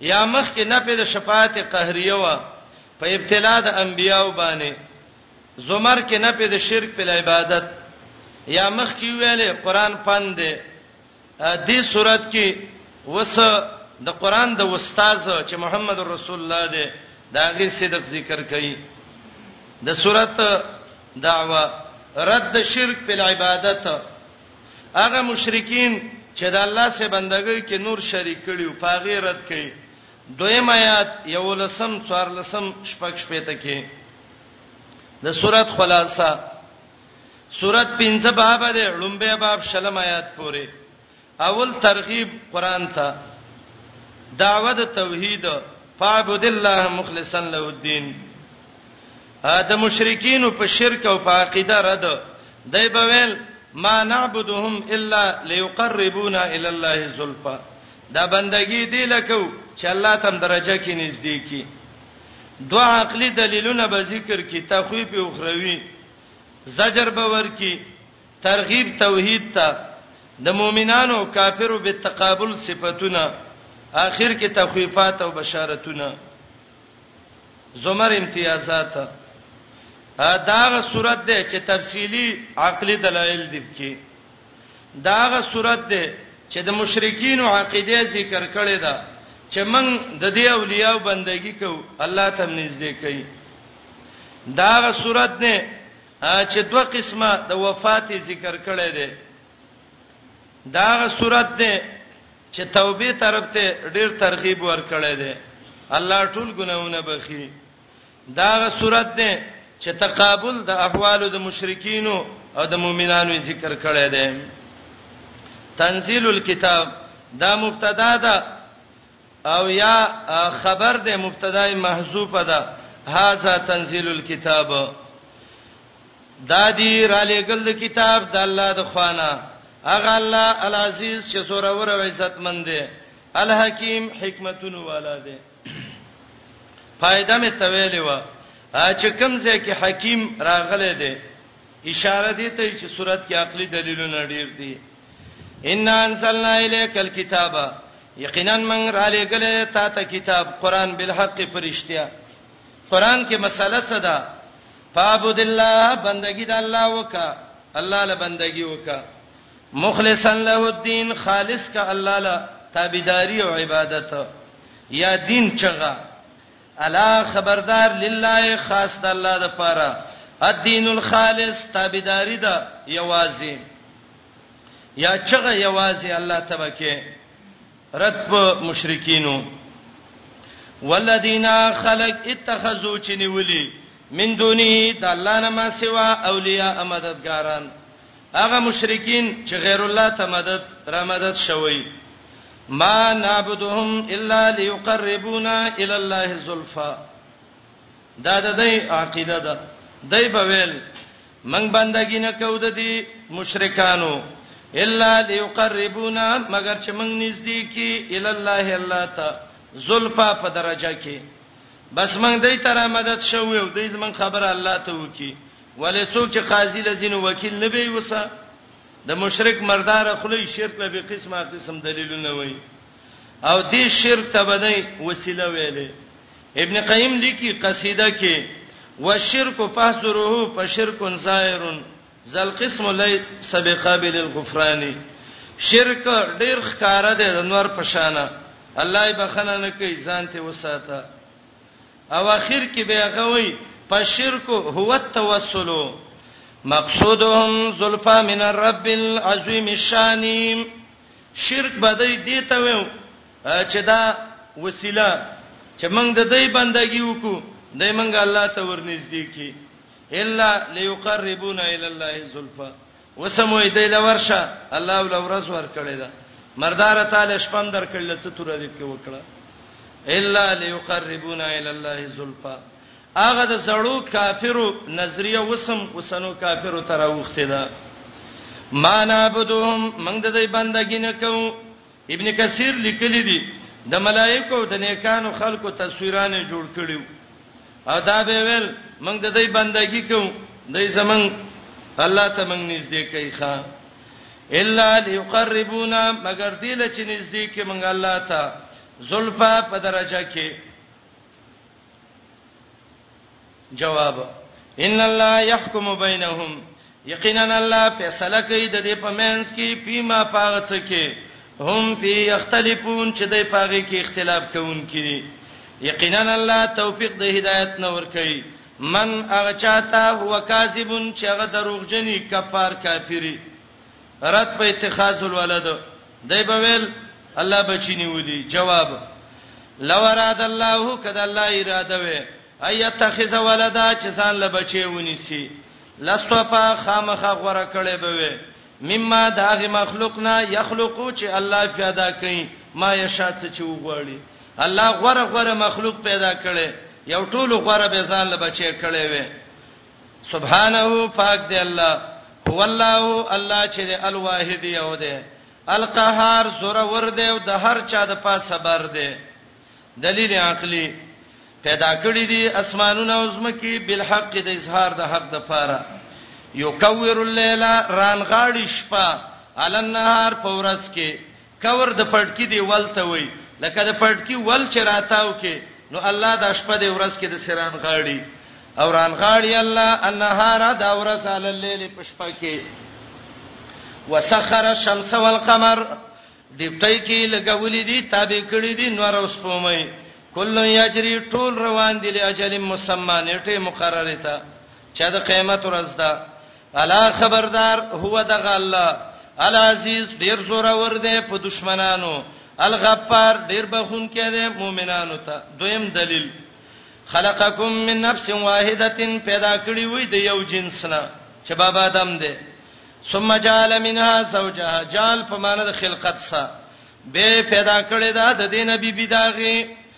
یا مخ کې نفي د شفاعت قهریه وا په ابتلا د انبیاو باندې زمر کې نفي د شرک په عبادت یا مخ کې ویلې قران پند دی دې صورت کې وس د قران د استاد چې محمد رسول الله دی دا غي صدق ذکر کړي د صورت دعوه رد شرک په عبادت هغه مشرکین چې د الله سره بندګۍ کې نور شریک کړي او پاغي رد کړي دویم آیات یو لسم څوار لسم شپږ شپې ته کې د سورۃ خلاصہ سورۃ 15 باب دی لومبه باب شلم آیات پورې اول ترغیب قران ته دعوت توحید فعبد الله مخلصا له الدين د مشرکین په شرک او په عقیده رد دی به ویل ما نعبدهم الا ليقربونا الى الله زلفا دا بندگی دی لکه چې الله تم درجه کې نږدې کی دوا عقلی دلیلونه به ذکر کی تخویب او خروی زجر به ور کی ترغیب توحید ته د مؤمنانو او کافرو به تقابل صفاتونه اخر کې تخویفات او بشارتونه زمر امتیازات داغه صورت ده چې تفصیلی عقلی دلایل دی کې داغه صورت ده چې د مشرکین او عقیده ذکر کړي دا چې موږ د دې اولیاء بندگی کوو الله ته نږدې کوي داغه صورت نه چې دوه قسمه د وفات ذکر کړي ده داغه صورت ده چې توبې طرف ته ډېر ترغیب ورکړی دی الله ټول ګناونه بخي داغه صورت ده چې تقابل د احوالو د مشرکین او د مؤمنانو ذکر کړی دی تنزيل الكتاب دا مبتدا ده او یا خبر ده مبتدا محذوفه ده هاذا تنزيل الكتاب دا دی را لېګل د کتاب د الله د خوانه هغه الله العزیز چې سوره ور او عزت مند دی الحکیم حکمتون والا دی فائدہ می تویلې و چې کوم ځای کې حکیم راغله دی اشاره دی ته چې صورت کې عقلي دلیلونه ډیر دي ان انزلنا الیک الکتاب یقینا من را لېګل تا ته کتاب قران بالحق فرشتیا قران کې مسله څه ده فعبد الله بندگی د الله وکا الله له بندگی وکا مخلصا له الدين خالص کا الله له تابعداري او عبادت یا دین چغه الا خبردار لله خاص د الله د پاره الدين الخالص تابعداري ده یوازې یا چغه یوازې الله تبکه رد په مشرکینو والذین خلق اتخذوا چنیولی من دونه د الله نه ما سوا اولیاء مددګاران هغه مشرکین چې غیر الله ته مدد را مدد شوی ما نعبدهم الا ليقربونا الى الله زلفا دا د دې عقیده ده دای په ویل موږ بندګی نه کوو د دې مشرکانو الا ليقربونا مگر چې موږ نږدې کی ال الله الله ته زلفا په درجه کې بس موږ دې تر مدد شو یو دې زمون خبره الله ته وکي ولې څوک چې قاضي لزین وکیل نه به وسه د مشرک مردار خلی شرک له به قسمه قسم دلیلونه وایي او دې شرک ته بدای وسیله ویلې ابن قیم لیکي قصیده کې وشرک فحذره فشرک زائر ذل قسم لای سبقه بالغفران شرک ډیر ښکار دی د نور پشانه الله یې بخنه نه کوي ځان ته وساته او اخر کې به غوي فشرک هو التوسل مقصودهم زلفا من الرب العظیم الشانیم شرک به دی دې ته ویو چې دا وسیله چې موږ د دې بندګي وکړو دای موږ الله ته ورنږدې کی الا ليقربونا الى الله زلفا وسموي دې لورشه الله ول ورځ ور کړی دا مردار تعالی شپم در کړل څه تور دې کې وکړه الا ليقربونا الى الله زلفا هغه د زړو کافرو نظریه وسم وسنو کافرو تر اوخته ده ما نعبدهم موږ د دې بندګی نه کوو ابن کثیر لیکلی دی د ملائکو د نیکانو خلقو تصویرانه جوړ کړیو او دا به ویل موږ د دې بندګی کوو د زمنګ الله ته موږ نږدې کوي ښا الا ليقربونا مگر دې لچ نږدې کې موږ الله ته زلفا په درجه کې جواب ان الله يحكم بينهم یقینا الله فیصله کوي د دې پمنس کې پیما پاغه څه کې هم پی یختلفون چې د پاغه کې اختلاف کوونکي یقینا الله توفیق د هدایت نور کوي من هغه چاته هو کاذبون چې هغه دروغجنی کفار کافری رد په اتخاذ الولد دای په ویل الله بچی نیولی جواب لو اراد الله کدا الله اراده وي ايتخذ ولدا چې ځان له بچي ونیسي لستوفا خامخه غوړه کړي به وي مما داغه مخلوقنا يخلقو چې الله پیدا کړي ما یشات څه چې وغوړي الله غوړه غوړه مخلوق پیدا کړي یو ټولو غوړه به ځان له بچي کړي وي سبحانه پاک دی الله هو الله الله چې دی الواحد یو دی القهار زور ور دی او د هر چا د پاسه بر دی دلیل عقلی پیدا کړی دي اسمانونه او زمکي بالحق د اظهار د حق د پاره یو کور الليل ران غاړي شپه علن نهار پورس کې کور د پړکي دی ول ته وي لکه د پړکي ول چې راتاو کې نو الله دا شپه دی ورځ کې د سران غاړي او ران غاړي الله النهار دا ورځ علی الليل په شپه کې وسخر الشمس والقمر دیپټای کې لګولې دي تابع کړې دي نور اوس پومې کله یجری ټول روان دي لاجل مسمانه ټه مقرره تا چا د قیامت ورځ ده الا خبردار هو دغه الله العزیز ډیر زور اور دی په دشمنانو الغفار ډیر بخون کې دی مؤمنانو ته دویم دلیل خلقکم من نفس واحده پیدا کړی وې د یو جنس نه چې بابا آدم دی ثم جعل منها زوجها جعل په معنی د خلقت سره به پیدا کړی دا د دې نبی بيداغي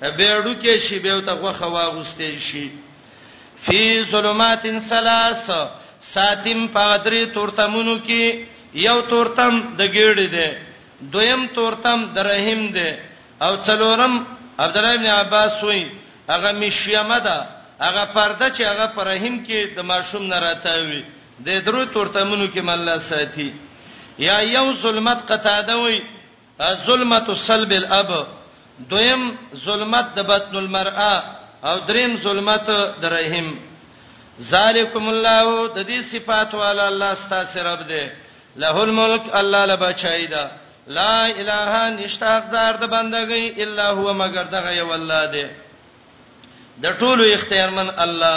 به ډوکې شي به ته غوخه واغستې شي فی ظلمات ثلاث ساتم پادری تورتمونو کې یو تورتم د ګېړې دی دویم تورتم د رحم دی او څلورم عبد الله ابن عباس وی هغه مشیمه ده هغه پرده چې هغه پر رحم کې د ماشوم نه راتاوي د درو تورتمونو کې مله ساتي یا یو ظلمت قطاده وی ظلمت صلب الاب دویم ظلمت د بطن المرأه او دریم ظلمت د رحم ذالکم الله د دې صفات والا الله ستاسو رب دی له الملک الله لبچای دا لا اله نشتا حقدار د بندګۍ الا هو مگر دغه یو الله دی د ټولو اختیارمن الله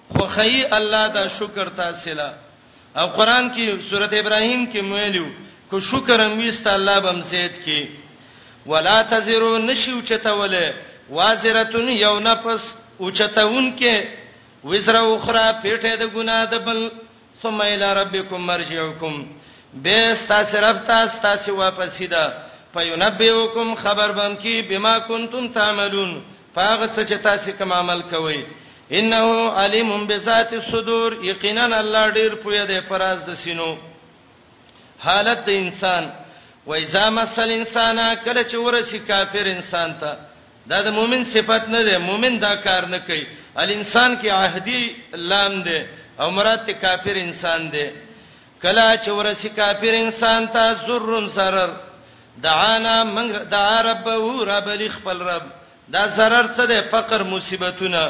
خوښي الله دا شکر تاسو له او قران کې سورته ابراهيم کې مویلو کو شکر هم وست الله بم زید کې ولا تزرو نشو چتوله وازرتون یو نفس او چتون کې وزر اخرى پیټه د ګنا د بل ثم الى ربكم مرجعكم به ستاسو رب ته ستاسو واپسی ده فینبئکم خبر بم کی بما کنتم تعملون پاغه څه چې تاسو کوم عمل کوئ انه علیم بذات الصدور یقینا الله ډیر پوهه ده پراز د سینو حالت د انسان و اذا مسل انسان کله چې ورسی کافر انسان ته دا د مؤمن صفت نه ده مؤمن دا کار نه کوي الانسان کې عهدی لام ده او مراد ته کافر انسان ده کلا چې ورسی کافر انسان ته ذرن سرر دعانا من دعا رب او رب لخپل رب دا zarar څه ده فقر مصیبتونه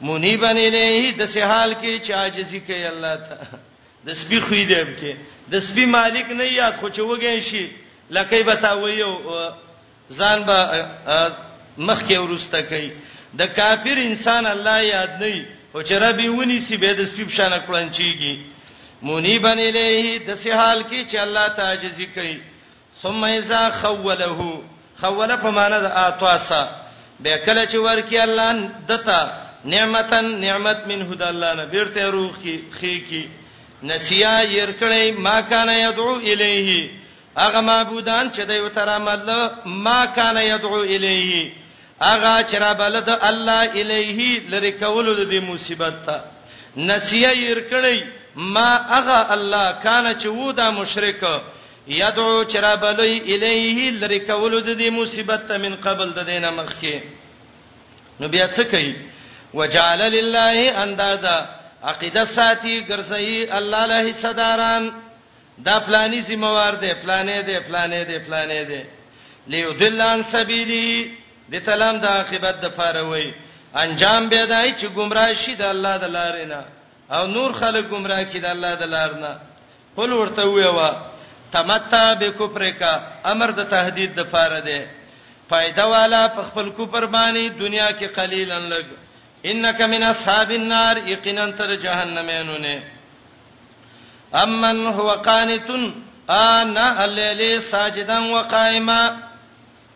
منیبن الیه د سهال کې چې عاجزی کوي الله ته د سپی خوې دی کې د سپی مالک نه یاد خو چې وګین شي لکه به تا ویو ځان به مخکې ورسته کوي د کافر انسان الله یاد نه وي او چې ربي ونی سی به د سپیب شان کړن چیږي مونی بنې له د سه حال کې چې الله تعجزي کوي ثم اذا خوله خوله په معنا د اعطاسا به کله چې ورکی الله دتا نعمتن نعمت من هدا الله نه بیرته روح کی خې کی نسیا ير کړي ما کان يدعو الیه هغه معبودان چې دوی ته رامل ما کان يدعو الیه هغه چې را بلد الله الیه لری کول د دې مصیبت ته نسیه ير کړی ما هغه الله کان چې وو دا مشرک یدعو چې را بلې الیه لری کول د دې مصیبت ته من قبل د دینه مخکې نو بیا څه کوي وجعل لله اندازا عقیده ساتي ګرځي الله له صداران دا پلانی ذمہ وار دی پلانې دی پلانې دی پلانې دی لیودلان سبیلی د تلام د عاقبت د پاره وای انجام به دای چې گمراه شي د الله د لارې نه او نور خلک گمراه کړي د الله د لار نه قل ورته ویوا تمتع بکفرک امر د تهدید د پاره دی فائدہ والا په خپل کوپر باندې دنیا کې قلیلن لګ انک من اصحاب النار یقینا تر جهنمینونه امن هو قانتن انا الليل ساجدا وقائما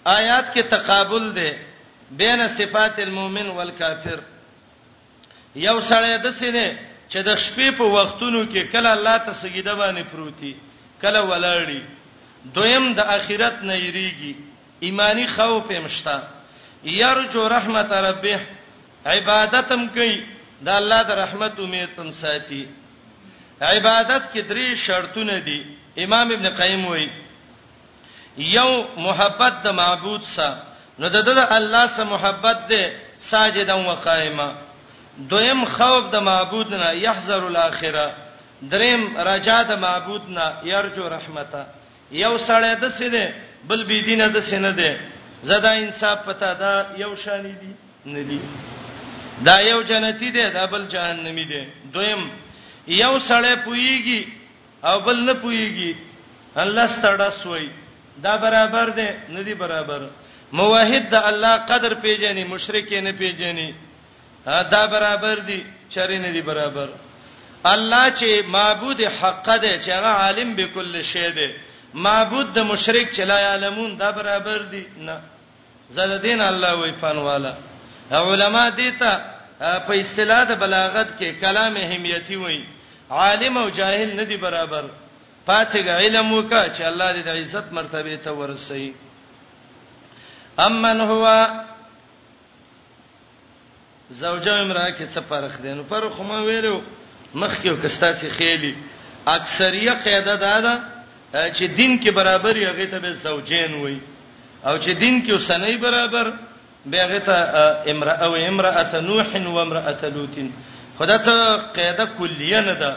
آیات کې تقابل دی بین صفات المؤمن والکافر یو سړی د سینې چې د شپې په وختونو کې کله الله ته سجده باندې پروتي کله ولاړی دویم د اخرت نه یریږي ایماني خوف هم شته. یرجو رحمت ربه، عبادت هم کوي، د الله د رحمت امید هم ساتي. عبادت کې درې شرطونه دي. امام ابن قیم وایي یو محبت د معبود سره نو د د الله سره محبت ده ساجدا و قائما دویم خوف د معبود نه يحذر الاخره دریم رجا د معبود نه يرجو رحمته یو سړی دسې دی بل بی دینه دسې نه دی زدا انصاف پتا دا یو شان دي نه دي دا یو جنتی دی دا بل جهنمی دی دویم یو سړی پویږي او بل نه پویږي الله ستړه سوی دا برابر دی نه دی برابر موحد د الله قدر پیژني مشرک نه پیژني دا برابر دي چری نه دي برابر الله چې معبود حق ده چې هغه عالم به کل شی ده معبود د مشرک چې لا علمون دا برابر دي نه زړه دین الله وی فن والا علما دي ته په اصطلاح د بلاغت کې کلام اهمیتی وی عالم او جاهل نه دي برابر پاتې علم وکا چې الله دې د عزت مرتبه ته ورسي امن هوا زوجه او امراه کې څه فرق دی نو فرق خو ما ویلو مخکې او کستا سي خېلي اکثریه قاعده دا ده چې دین کې برابر یې هغه ته به زوجین وای او چې دین کې وسنۍ برابر به هغه ته امراه او امراه نوح و امراه لوط خدا ته قاعده کلیه نه ده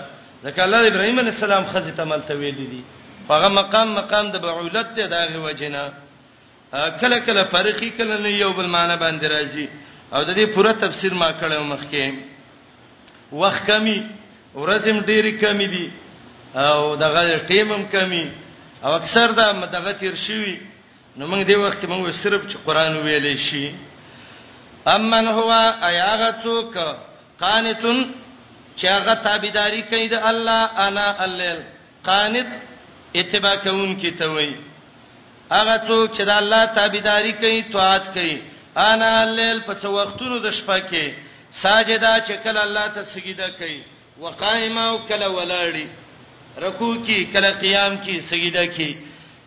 ځکه الله ابراهیم علی السلام خزه ته ملته ویل دي هغه مقام مقام د بعولت دی دا غوجنه کله کله فرقي کله نه یو بل معنی باندې راځي او د دې پوره تفسیر ما کړو مخکې وخت کمی ورځم ډېری کمی دي او دغه ټیمم کمی او اکثر دا دغه تیر شوی نو موږ دې وخت کې موږ صرف چې قران ویلې شي امن هو ایاغه څوک قانتون چې هغه تابعداري کوي د الله انا الليل قانت اتباع کوونکی ته وای هغه څوک چې د الله تابعداري کوي طاعت کوي انا الليل په څو وختونو د شپه کې ساجدا چې کله الله ته سجده کوي وقائما او کله ولاړی رکوع کی کله قیام کی سجده کی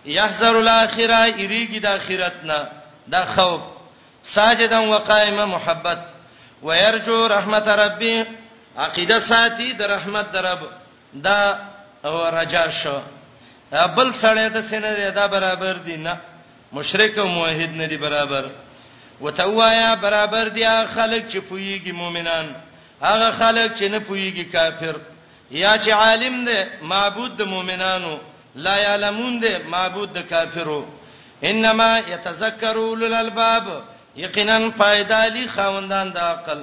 یحذر الاخره یریږي د اخرت نه دا خوف ساجدا وقائما محبت ويرجو رحمت ربي عقیده ساتي د رحمت درب دا رجا شو بل سړی د سینه دی دا برابر دی نه مشرک او موحد نه دی برابر وتوایا برابر دی خلک چې پویږي مؤمنان هغه خلک چې نه پویږي کافر یا چې عالم دی معبود د مؤمنانو لا یعلمون دی معبود د کافرو انما یتذکروا للالباب یقینا فائدہ لی خوندان د عقل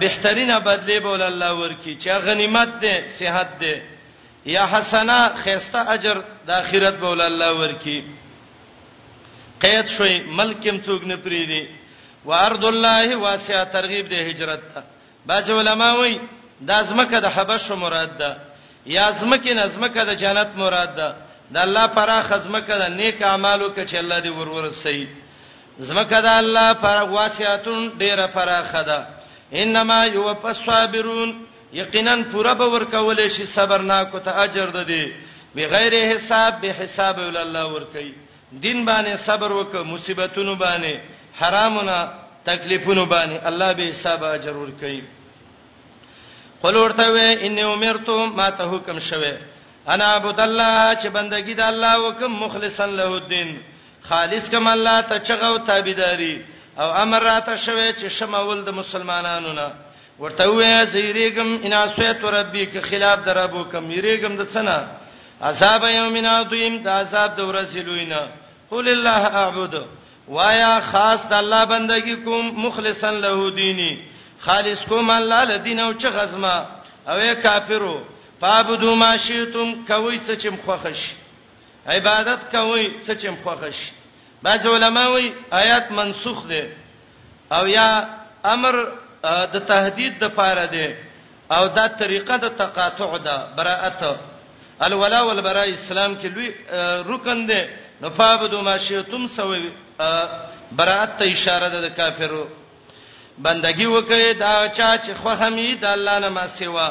بهترینه بدلی به ول الله ورکی چې غنیمت دی صحت دی یا حسنه خیسته اجر د اخرت به ول الله ورکی قید شوی ملکم څوک نه پریدي وارض الله واسع ترغیب د هجرت ته باج علماء وای د ازمکه د حبش مراد ده یا ازمکه نه ازمکه د جنت مراد ده د الله پراخ ازمکه د نیک اعمالو کې چې الله دې ورور سي ځمکه د الله پر واسعتون ډیره پراخه ده انما یوفى الصابرون یقینا پوره به ورکول شي صبر نه کو ته اجر ده دی بغیر حساب به حساب ول الله ورکي دین باندې صبر وک مصیبتونو باندې حرامونه تکلیفونو باندې الله به حساب اجر ورکي قل ورته وې ان امرت ما ته حکم شوه انا عبد الله چې بندگی د الله وکم مخلصا له الدين خالص کوم الله ته چغه او تابعداري او امر راته شوه چې شمول د مسلمانانو نه ورته وې زیریګم ان اسویت ربی که خلاف دربو کم یریګم د څنا عذاب یومنا دویم د عذاب د ورځې لوینا قول الله اعبد وایا خاص د الله بندگی کوم مخلصا له دینی خالص کوم الله لدین او چې غزما او کافرو پابدو ما شیتم کوي څه چې مخخش عبادت کوي څه چې مخه شي بعض علما وایي آیات منسوخ دي او یا امر د تهدید د پاره دی او دا طریقه د تقاطع ده براءت الولا والبراء اسلام کې لوی رکن دی نو فابدو ما شئتم سوي براءت ته اشاره ده د کافرو بندګي وکړي دا چا چې خو حمید الله نه ما سیوا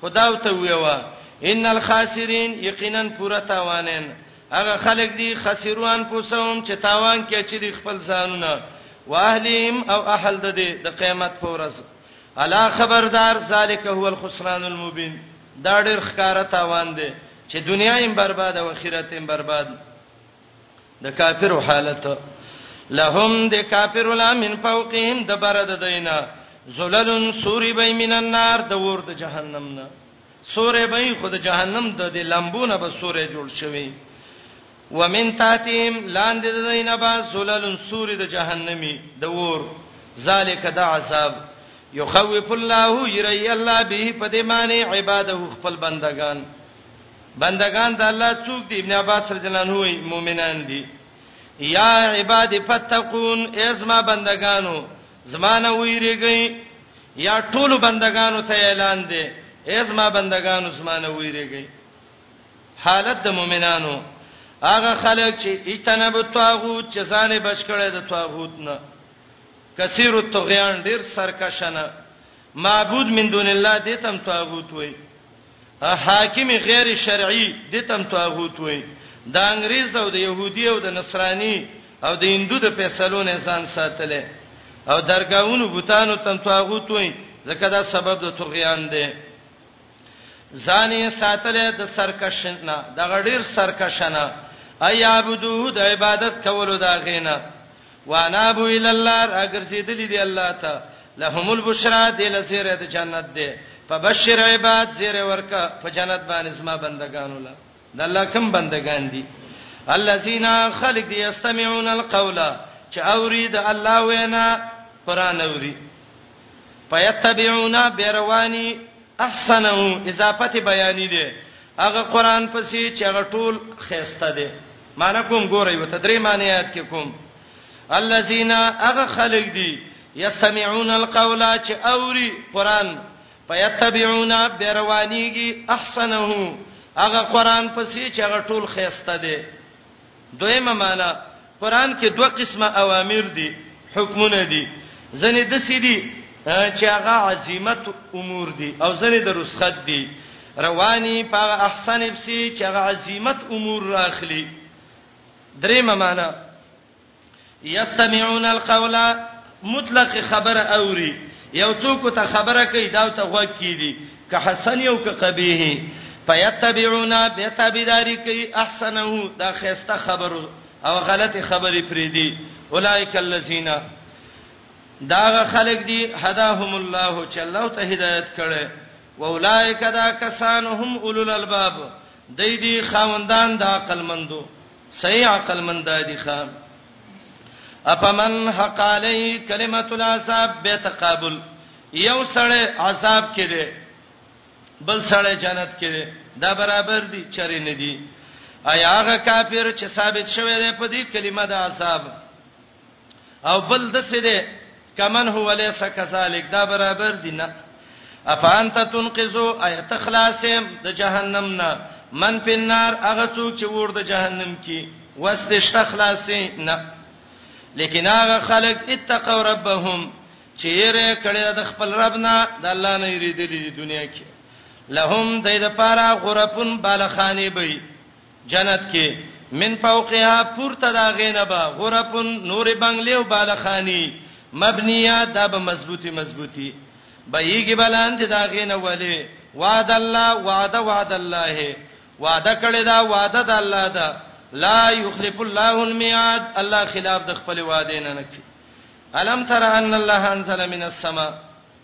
خدا او ته ویوا ان الخاسرین یقینا پورا تاوانین هغه خلک دي خسروان پوسوم چې تاوان کې چې د خپل ځانونه واهلیم او اهل د دې د قیامت پورز الا خبردار ذالک هو الخسران المبین دا ډېر ښکارا تاوان دی چې دنیا یې برباد او آخرت یې برباد د کافرو حالت لهم د کافرو لا من فوقهم د برد دینه زللن سوری بی من النار د ور د جهنم نه سورې به خود جهنم د دې لمبونه به سورې جوړ شوی ومن تاتیم لاندې د دینه با سولل سورې د جهنمی د ور ذالک د عذاب یخوف الله یری الله به په دې معنی عباده خپل بندگان بندگان د الله څوک دي ابن عباس رضی الله عنه وی مؤمنان دي یا عباد فتقون ازما بندگانو زمانه ویریږي یا ټول بندگانو ته اعلان دي ازما بندگانو زمانه ویریږي حالت د مؤمنانو هغه خلک چې اجتناب طاغوت چې ځان بچ کړي د طاغوت نه کثیر الطغیان ډیر سرکشنه معبود من دون الله دې تم طاغوت وایي حاکم غیر شرعي د تم طاغوت وي د انګريز او د يهودي او د نصراني او د هندو د فیصلو نه ځان ساتلې او درگاونو بوتانو تم طاغوت وي ځکه دا سبب د طغیان دی ځان یې ساتلې د سرکشنه د غډیر سرکشنه ایابدو د عبادت کولو دا غینه وانابو الی الله راګرځیدلی دی الله ته لهم البشرا دل سیره د جنت دی فبشر عباد سیره ورکا په جنت باندې زما بندگانو لا د الله کوم بندگان دي الذين خلق دي يستمعون القول چې اوري د الله وینا قران اوري فیتبعون بیروانی احسنه اضافت بیانی دی هغه قران پسې چې هغه ټول خيسته دی معنی کوم ګورئ وته درې معنیات کې کوم الذين هغه خلق دي يستمعون القول چې اوري قران فيتبعون بروانيږي احسنه هغه قران پسې چې هغه ټول خيسته دي دویمه معنی، قرآن کې دوه قسمه اوامر دي، حکمونه دي، ځنې داسې دي چې هغه عزیمت امور دي او ځنې د رسخت دي، رواني په هغه احسن پسې چې هغه عزیمت امور راخلي. درېیمه معنی. یستمعون القول مطلق خبر اوري یو څوک ته خبره کوي دا ته غوږ کیدی که حسن یو که قبیح فیتبعون بتابداری کوي احسنه دا خسته خبر او غلط خبرې پری دي اولایک الذین دا خلق دي هداهم الله چې الله ته هدایت کړي واولائک دا کسان هم اولل الباب دی دی خاوندان د عقل مندو صحیح عقل مند دی خان اپمن حق علی کلمۃ العذاب به تقابل یو سړی عذاب کړي بل سړی جنت کړي دا برابر دي چری نه دي ایا هغه کافر چې ثابت شوی دی په دې کلمه د عذاب او بل د څه دی کمن هو ليس كذلك دا برابر دي نه افانت تنقذو ایت خلاصم د جهنم نه من په نار هغه څوک چې ور د جهنم کې وسد شته خلاصې نه لیکن هغه خلک اتقوا ربهم چې یې کړه د خپل رب نه د الله نه یریدلې د دنیا کې لهم د دې لپاره غرفن بالخانه به جنت کې من فوقها پورته د هغې نه به غرف نورې بنګلې او بالخاني مبنیه دا به مضبوطی مضبوطی به یېږي به لاندې د هغې نه ولې وعد الله وعده وعد الله وعده کړې دا وعده د الله ده لا یخلف الله المیعاد الله خلاف د خپل وعده نه نه کوي الم تر ان الله انزل من السماء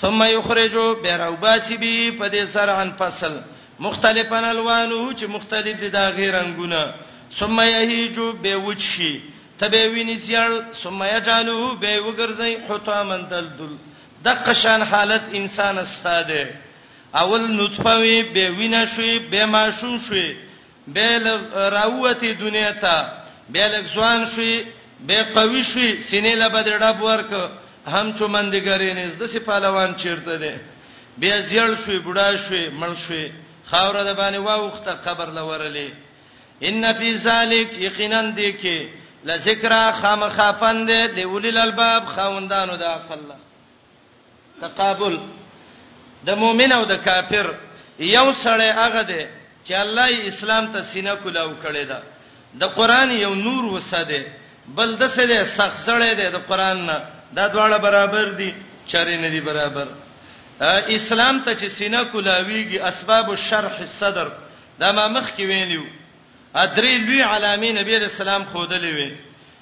ثم یخرجو بیا راوباسی بی په دې سرهن فصل مختلفن الوانو چې مختلف دي دا غیر رنگونه ثم یهیجو به وچی تبه ویني سیال ثم یجالو به وګرځي حطامن دلدل د قشان حالت انسان استاده اول نطفه وی به وینا شوی به ماشوم شوی به لږ راووتې دنیا ته به لږ ځوان شوې به قوي شوې سینې له بده ډب ورک هم چومندګرې نه زده سي پهلوان چیرته دی بیا زیړ شوې بډا شوې مړ شوې خاور د باندې واوخته قبر لورلې ان فی ذلک یقینا دې کې لذکر خامخافند لولل الباب خوندانو د عقل تقابل د مؤمن او د کافر یو سړی هغه دی چې الله یې اسلام ته سینه کولاو کړی دا د قران یو نور وساده بل د څه دی سخت سړی دی د قران نه دا دواړه برابر دي چاري نه دي برابر اسلام ته چې سینه کولاویږي اسباب الشرح الصدر دا ما مخ کې ویلیو ادرې لوی علامې نبی رسول الله خودلې وی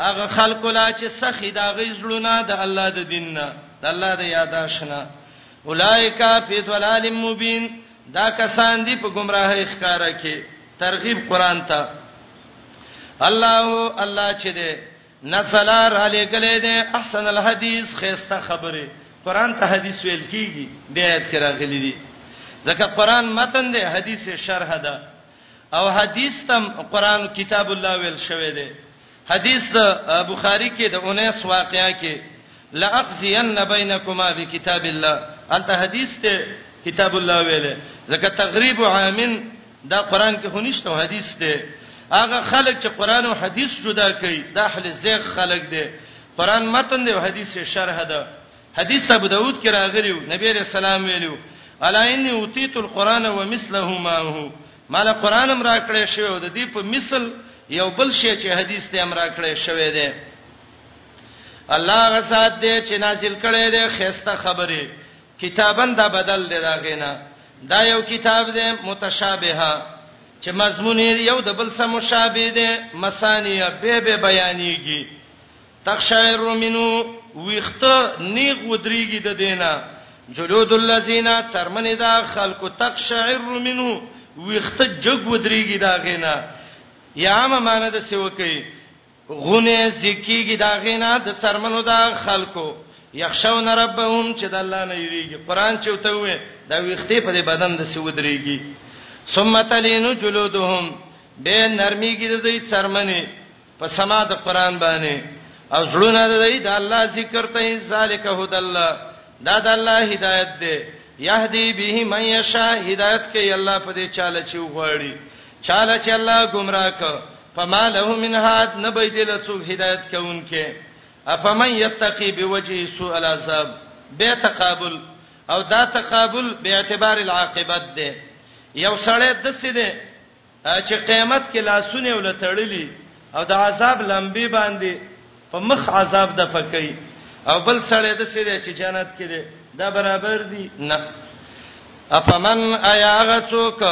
هغه خلق لا چې سخی دا غي زړونه د الله د دین نه د الله د یاداشنه اولایک فی ضلال مبین دا کسان دی په گمراهی ښکارا کې ترغیب قران ته الله الله چې دې نسلار علی کله دې احسن الحدیث خيسته خبره قران ته حدیث ویل کیږي بیا یې کراغلی دي ځکه قران متن دی حدیث شرح ده او حدیث تم قران کتاب الله ویل شوی دی حدیث د بخاری کې د انیس واقعا کې لاقضین بینکما بکتاب الله انت حدیث ته کتاب الله ویل زکه تغریب عامن دا قران کې هنيشته حدیث ته هغه خلک چې قران او حدیث جدا کوي د اهل زیغ خلک دي قران متن دی او حدیث شرح ده حدیث ابو داود کې راغلیو نبی رسول الله ویلو الا انی اوتیت القرآن ومثله معه مال قرآن امر کړی شوی او د دې په مثل یو بل شی چې حدیث ته امر کړی شوی دی الله غسات دې چې نازل کړی دی خسته خبره کتابن دا بدل دی دا غینا دا یو کتاب دی متشابهه چې مضمون یو د بل سره مشابه دی مسانی به به بیانېږي تقشعر منو ویخته نیغ ودریږي د دینه جلود الذین څرمنه دا خلق تقشعر منو ویخته جګ ودریږي دا غینا یا ما معنی د څه وکي غونه زکیږي دا غینا د څرمنو دا خلقو یخشون ربهم چې د الله نه یریږي قران چې وته وي دا ویخته په بدن د څه ودریږي ثم تلینو جلودهم به نرمیږي د دې څرمنه په سما د قران باندې او زړونه د دې د الله ذکر ته ذالک هد الله دا د الله هدایت دی یهدی به من یشا هدایت کوي الله په دې چاله چې وغواړي چاله چې الله گمراه ک فما له من هاد نه به دې له څوک هدایت کوونکې افمن یتقی بوجه سوء العذاب به تقابل او دا تقابل به اعتبار العاقبت دی یو سړی د سیده چې قیامت کې لاسونه ولتړلي او د عذاب لمبي باندې په مخ عذاب د پکې او بل سړی د سړي چې جنت کې دی دا برابر دي نه افمن ایاغتوک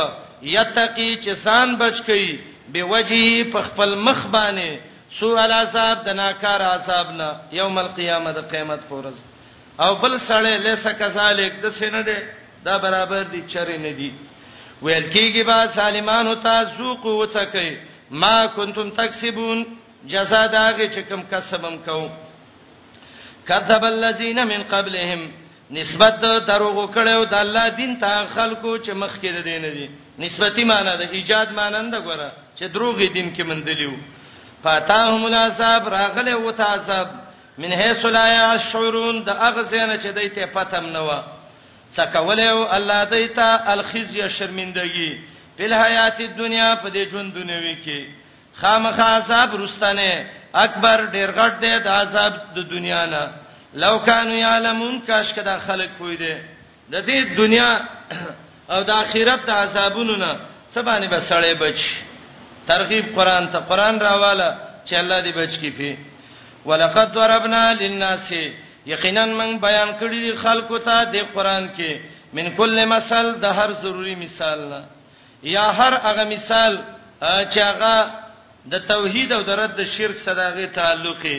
یتقی چې سان بچ کئ به وجهه په خپل مخ باندې سوء العذاب د ناکار عذاب نه یوم القیامت قیامت پورز او بل سړی لیس کذالک د سینه ده دا برابر دي چرې نه دي ویل کیږي با سالمانو ته ذوق وڅکئ ما کنتم تکسبون جزاء داغه چې کوم کسبم کو کذب الذين من قبلهم نسبت دروغ کړو د الله دین ته خلکو چې مخکې د دین دي نسبتي معنی د ایجاد معنی نه غواړه چې دروغ دین کې مندلیو فاتاهم العذاب راغله وته عذاب من حيث لا يشعرون د هغه ځای نه چې دوی ته پته هم نه وه، څه کولی وو الله دوی ته الخزي شرمندګي فی الحیات الدنیا په دې ژوند دنیوي کې خامخا عذاب رستنه اکبر ډیر غټ دی د عذاب د دنیا نه لو کانوا یعلمون کاش کدا خلق کوی دی د دې دنیا او د آخرت د عذابونو نه څه باندې بسړې بچ ترغیب قران ته قران راواله چې الله دې بچ کی پی ولقد ضربنا للناس یقینا من بیان کړی دی خلکو ته د قران کې من کل مثل د هر ضروری مثال نه یا هر هغه مثال چې هغه د توحید او د رد شرک سره هغه تعلقي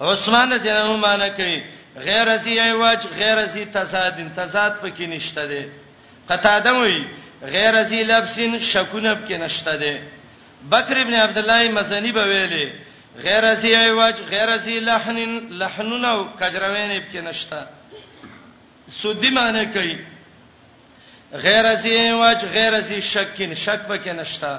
عثمان رضی الله عنه معنی کوي غیر ازي ایواج غیر ازي تضاد تضاد پکې نشته دی قتاده وی غیر ازي لبسین شکونه پکې نشته دی بکر ابن عبد الله مزنی به ویلي غیر ازي ایواج غیر ازي لحن لحنونه او کجروین پکې نشته سودی معنی کوي غیر ازي ایواج غیر ازي شکین شک پکې نشته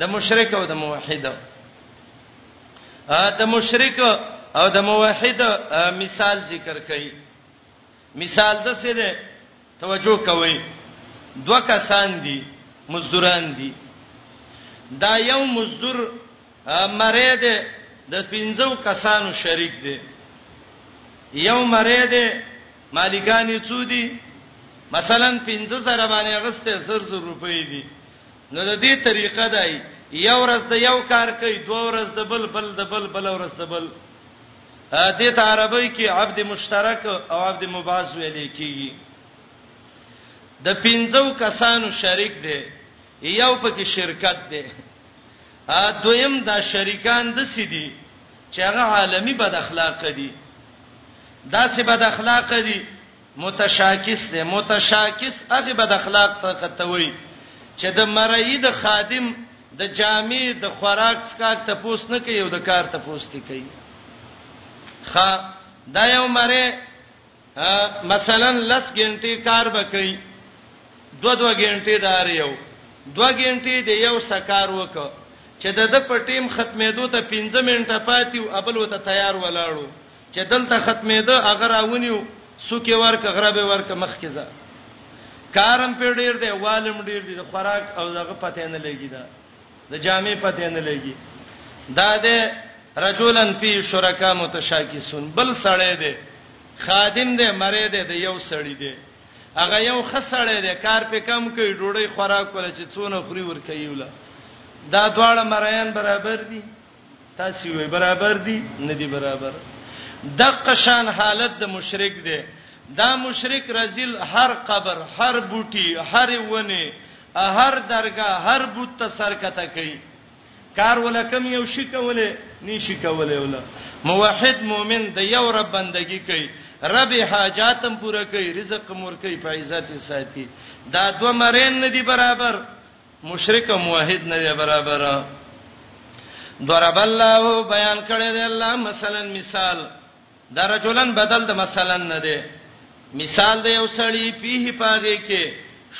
د مشرک او د موحد د مشرک او د موحد مثال ذکر کړي مثال د څه ده توجه کوئ دوه کسان دي مزدوران دي دا یو مزدور مری ده د پنځو کسانو شریک دی یو مری ده مالګانی څو دي مثلا 15000 باندې غسته 1000 روپۍ دي نو د دې طریقه دای یو ورځ د یو کار کوي دوه ورځ د بل بل د بل بل ورځ د بل دې ته عربی کې عبد مشترک او عبد مباز ویل کېږي د پنځو کسانو شریک دی یو پکې شرکت دی ا دویم دا شریکان د سیدی چې هغه عالمی بد اخلاق دي دا سه بد اخلاق دي متشاکس دی، متشاکس هغه بد اخلاق ته ته وایي چې د مريي د خادم د جامې د خوراک څکاک ته پوس نه کوي او د کار ته پوس تی کوي خا دا یو مری مثلا لس غنټې کار وکړي دو دو غنټې دار یو دو غنټې د یو سکار وکړه چې د د پټیم ختمېدو ته 15 منټه پاتې او ابل وته تیار ولاړو چې دلته ختمېده هغه راونیو سوکې ورک غربه ورک مخ کې ځه کارم په ډیر دی والم ډیر دی د خوراک او دغه پته نه لګی دا د جامع پته نه لګی دا ده رجلن فی شرکا متشاکسون بل سړی دی خادم دی مری دی د یو سړی دی هغه یو خسړی دی کار په کم کوي ډوړی خوراک ولا چې څونه خوري ور کوي ولا دا دواړه مریان برابر دي تاسو وی برابر دي نه دي برابر دغه شان حالت د مشرک دی دا مشرک رزل هر قبر هر بوټي هر ونه هر درگاه هر بوت ته سرکته کوي کار ولکم یو شي کوله نشي کوله ولا موحد مؤمن د یو رب بندگی کوي رب حاجاتم پوره کوي رزق مور کوي په عزت ساتي دا دوه مرین نه دي برابر مشرک او موحد نه دی برابر ضرب الله بیان کړی دی الله مثلا مثال دا رجلن بدل د مثلا نه دی مثال دی یو سړی پیه پاګه کې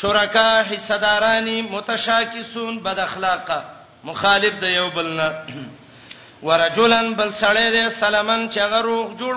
شرکا حصدارانی متشاکسون بد اخلاقه مخالف دی یو بلنه ورجلن بل سړی دی سلامن چې غروغ جوړ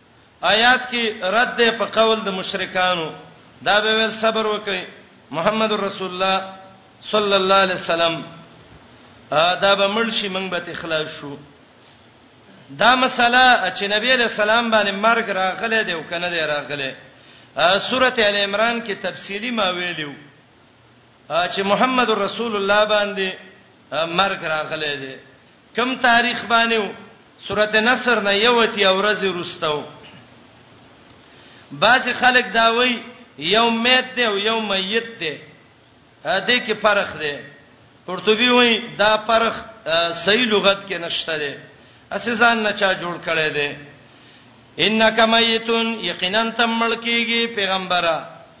آیات کی رد ده په قول د مشرکانو دا به ویل صبر وکي محمد رسول الله صلی الله علیه وسلم دا به ملشي منګ به تخلاص شو دا مسله چې نبی علیہ السلام باندې مرګ راغله دی او کنه دی راغله سورته ال عمران کې تفصیلی ما ویلو چې محمد رسول الله باندې مرګ راغلی دی کم تاریخ باندې و سورته نصر نه یو تی اورز رستو بعض خلک دا وای یو میت دی او یو میت دی دې کې فرق دی قرطبي وای دا فرق صحیح لغت کې نشته دی اسې ځان نه چا جوړ کړي دی انک میتون یقینا تم ملکیږي پیغمبره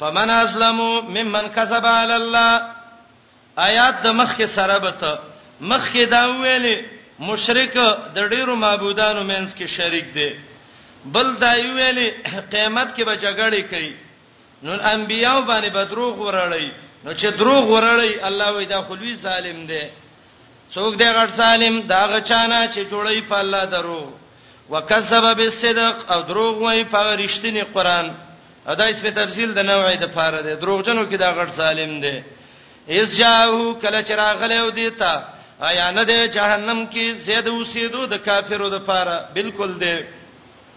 فمن اسلم ممن کذب علی الله آیات د مخ کې سره به ته مخ کې دا ویلې مشرک د ډیرو معبودانو مینس کې شریک دی بل دا ویلې قیامت کې به جګړه کوي نو انبیاو باندې بدروغ ورړی نو چې دروغ ورړی الله وای دا خلوی ظالم دی څوک دی غټ ظالم دا غچانا چې جوړی په الله درو وکذب بالصدق او دروغ وای په رښتینی قران ادا اس په تفصیل د نوعې د پاره دی دروغجنو کې دا غټ ظالم دی اس جاءو کله چې راغله او دیتا آیا نه دی جهنم کې زید اوسېدو د کافرو د پاره بالکل دی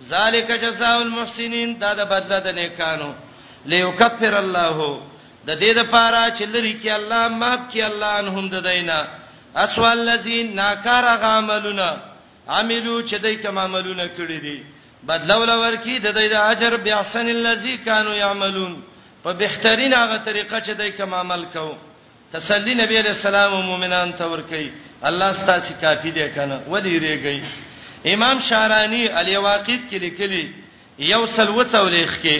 ذالک جزاء المحسنین دا د بدله د نیکانو ليکفر الله د دې د پاره چې لری کې الله ماف کې الله انهم د دینا اسوال الذین ناکار غاملونه عملو چې دای کوم عملونه کړی دي بدلول ورکی د دې د اجر بیاحسن الذی کانوا یعملون په بهترین هغه طریقه چې دای کوم عمل کوو تسلی نبی علیہ السلام او مؤمنان ته ورکړي الله ستاسو کافی دی کنه ودی ریږي امام شارانی علی واقید کې لیکلی یو سل وڅولېخ کې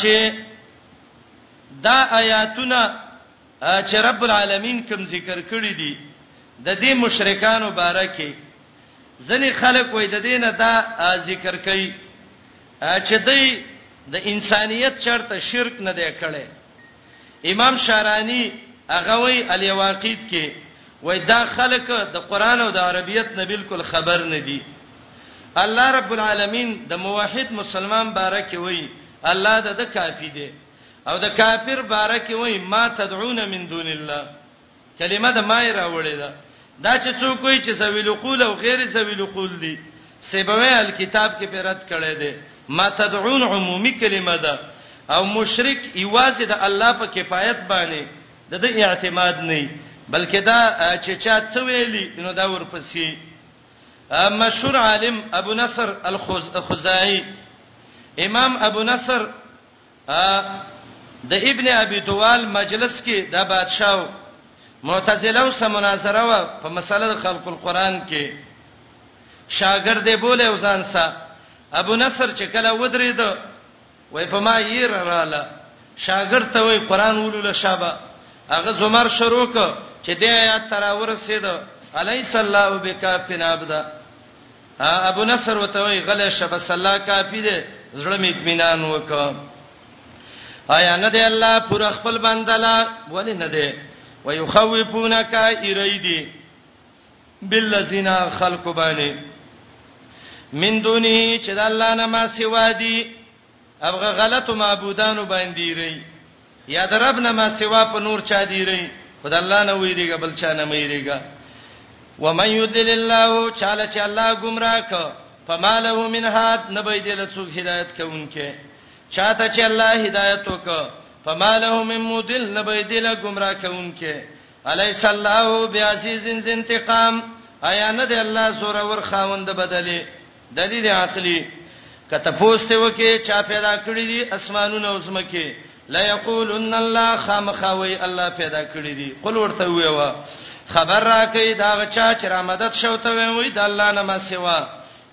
چې دا آیاتونه چې رب العالمین کوم ذکر کړی دي د دې مشرکانو باره کې ځنې خلک وې د دینه دا ذکر کوي چې دوی د انسانيت چرته شرک نه دی کړی امام شعراني هغه وای الیواقیت کې وای دا خلک د قران او د عربیت نه بالکل خبر نه دي الله رب العالمین د موحد مسلمان بارک وای الله د د کافی دی او د کافر بارک وای ما تدعون من دون الله کلمه د مای راوړې ده دا چې څوک وایي چې سوي لقول او غیر سوي لقول دي سیبوی الکتاب کې پیرت کړي دي ما تدعون عمومي کلمه ده او مشرک ایوازه د الله په کفایت باندې د دې اعتماد نه بلکې دا چې چا څه ویلي نو دا ورپسې مشهور عالم ابو نصر الخزائی امام ابو نصر ا د ابن ابي دوال مجلس کې د بادشاو معتزله او سمناظره و په مسله خلق القرآن کې شاګرد بوله وزان سا ابو نصر چې کله ودرید وای په ما یې رااله شاګرد ته وای قرآن ولول شابه هغه زمر شروع ک چې د آیات تر ورسید الیس الله بکافن عبدا ابو نصر وته وی غل شب صلا کافی دې زړه می اطمینان وکړه آیا نه دی الله پر خپل بندلا ولې نه دی ويخوفونک ایریدی بالذین خلق باندې من دونه چې د الله نه ما سوا دي ابغه غلط معبودانو باندې ری یا د رب نه ما سوا په نور چا دی ری خدای الله نه ویریږي بل چا نه ویریږي و من یدل الله چاله چې الله گمراه ک فماله من هاد نه به دې له څوک هدایت کوونکې چاته چې الله هدایت وک فماله من مدل نه به دې له گمراه کوونکې الیس الله بیاسی زین انتقام آیا نه دی الله زوره ور خاوند بدلی دلیل عقلی که تپوس ته وکي چا پیدا کړی دي اسمانونه او زمکه لا یقولن الله خامخوي الله پیدا کړی دي قل ورته ویوا خبر راکې دا غچا چې را مدد شوته وي د الله نه ما سوا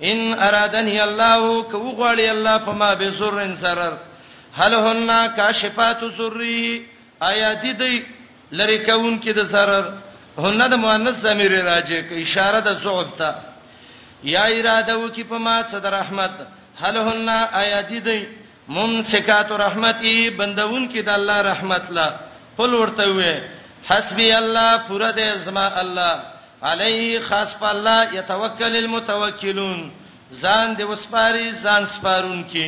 ان ارادنی الله کو غواړي الله په ما به زر انسرر هل هن کاشفات سری آیاتی دی لری کوونکی د سرر هن د مؤنث ضمیر راجع کی اشاره د زعب ته یا اراده وکي په ما صد رحمت هل هن آیاتی دی ممسکات رحمتی بندون کی د الله رحمت لا قل ورته وې حسبی الله پورا دې زما الله علیه خاص په الله یتوکل المتوکلون ځان دې وسپاري ځان سپارون کی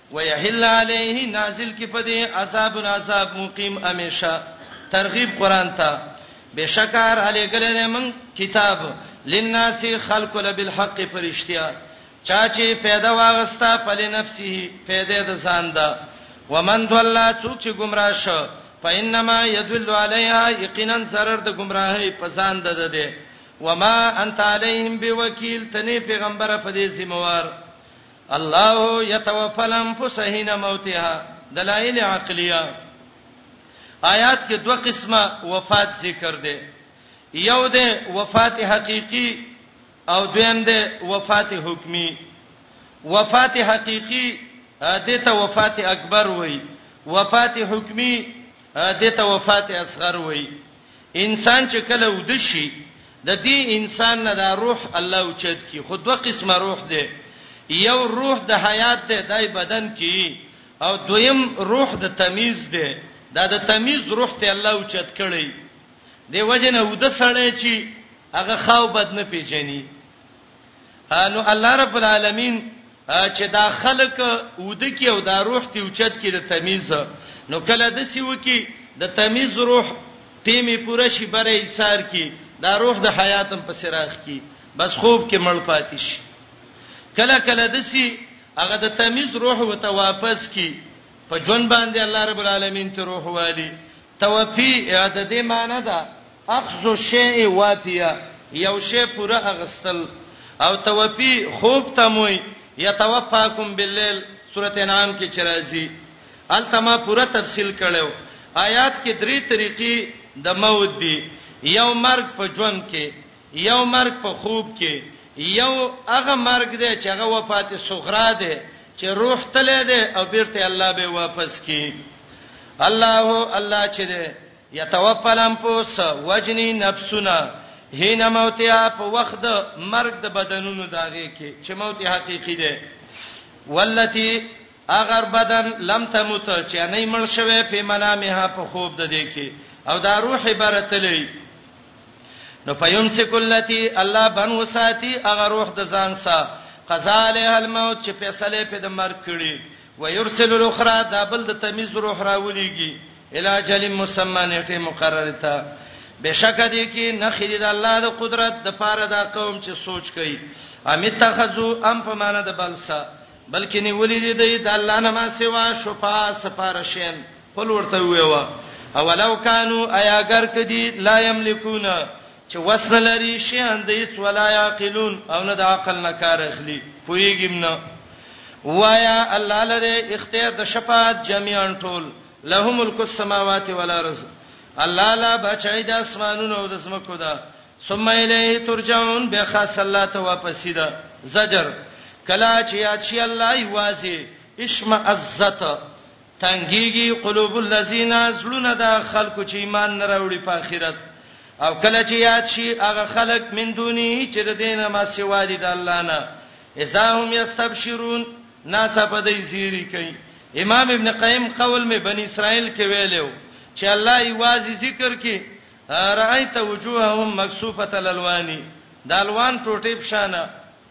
ويحل عليه نازل کی په دې عذاب عذاب مقیم همیشه ترغیب قران ته بشکار علی ګلنه من کتاب للناس خلق بالحق فرشتیا چا چې پیدا واغستا په لنفسه پیدا د ځان دا ومن ضل څوک چې گمراه شو فإنما يدل عليها یقینا zarar د گمراهی په ځان ده ده وما انت عليهم بوکیل تنه پیغمبره په دې سیموار الله يتوفى الانفس حين موتها دلائل عقليه آیات کې دوه قسمه وفات ذکر دي یو ده وفات حقيقي او دویم ده وفات حکمی وفات حقيقي دته وفات اکبر وای وفات حکمی دته وفات اصغر وای انسان چې کله ود شي د دې انسان نه دا روح الله اوچت کی خو دوه قسمه روح ده یو روح د حیات ده دای بدن کی او دویم روح د تمیز ده دا د تمیز روح ته الله اوچت کړي دی وجنه ود سړی چې هغه خاو بد نه پیژني انو الله رب العالمین چې دا خلک وده کې او دا روح ته اوچت کې د تمیز نو کله د سی وکی د تمیز روح تیمه پوره شي بره ایثار کې دا روح د حیاتم په سراخ کې بس خوب کې مړ پاتې شي کله کله د سی هغه د تمیز روح وته واپس کی په جون باندې الله رب العالمین ته روح والی توفی د دې معنی ده اخذ الشیء وافیا یو شی پوره اغستل او توفی خوب ته موي یتوفاکم باللیل سورته انعام کې چرایزي التما پوره تفصیل کړو آیات کې درې طریقې د موت دي یو مرګ په ژوند کې یو مرګ په خوب کې یو هغه مرګ دی چې هغه وفات صغرا دی چې روح تله دی او بیرته الله به واپس کی الله الله چې دی یتوفلم پوس وجنی نفسنا هینا موتیا په وخت د مرګ د بدنونو داږي کې چې موت حقيقي دی ولتی اگر بدن لم تموت چې نه مړ شوی په منامه په خوب د دې کې او دا روح برتلې نو فیمسک اللتی الله بن وساتی هغه روح د ځان سره قضا علیه الموت چې فیصله په د مرګ کړي ويرسل الاخرى دا بل د تمیز روح راولېږي علاج علم مسمى نیټه مقرره تا بشک دې کې نخې د الله د قدرت د پاره دا قوم چې سوچ کوي ام اتخذو ام په معنا د بلسا بلکې نیولې دې د الله نه ما سوا شفاعه سفارشین قل ورته ویوا اولو کانو ایا ګر کدی لا یملکون چې وسره لري شي اند هیڅ ولا یاقلون او نه د عقل نه کار اخلي پویګم نه وایا الله لره اختیار د شفاعت جميعا ټول له ملک السماوات والارض الله لا بچی د اسمانونو او د سمکو ده ثم الیه ترجعون به خاص الله ته واپس ده زجر کلا چې یاد شي الله یوازې اشمعزت تنګیږي قلوب الذین زړونه دا خلکو چې ایمان نه راوړي په آخرت او کله چې یاد شي هغه خلک من دونی چې د دینه ما سیوا دي د الله نه اذا هم یستبشرون ناس په دې زیری کوي امام ابن قیم قول می بنی اسرائیل کې ویلو چې الله ایوازي ذکر کې رایت وجوههم مکسوفه الالوانی د الوان ټوټې پشانه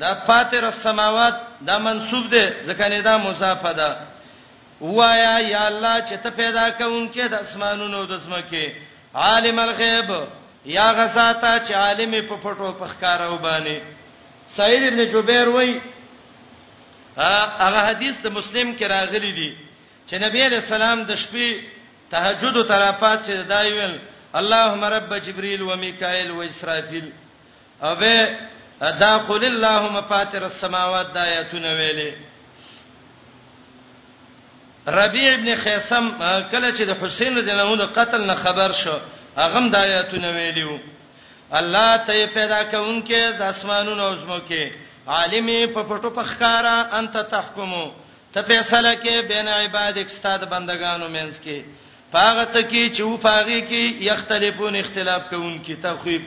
دا فاطر السماوات دا منصوب دی ځکه نه دا مضافه ده وایا یا الله چې ته پیدا کونکې د اسمانونو د زمکه عالم الغیب یا غساتا چې عالم په پټو په ښکارو باندې سعید ابن جبیر وای هغه حدیث د مسلم کې راغلی دی چې نبی علیہ السلام د شپې تهجد ترافات چې دایول اللهم رب جبريل وميكائيل واسرافيل او به دا قل اللهم فاتر السماوات د آیاتونه ویلې ربيع ابن خيسم کله چې د حسین رضی الله عنه قتل نه خبر شو هغه د آیاتونه ویلیو الله ته پیدا کونکي د اسمانونو او زمکه عالم په پټو په ښکارا انت تحکمو ته فیصله کې بین عبادک استاد بندگانو مینس کې په هغه څه کې چې و په هغې کې یختلفون اختلاف کوونکي، تخویف،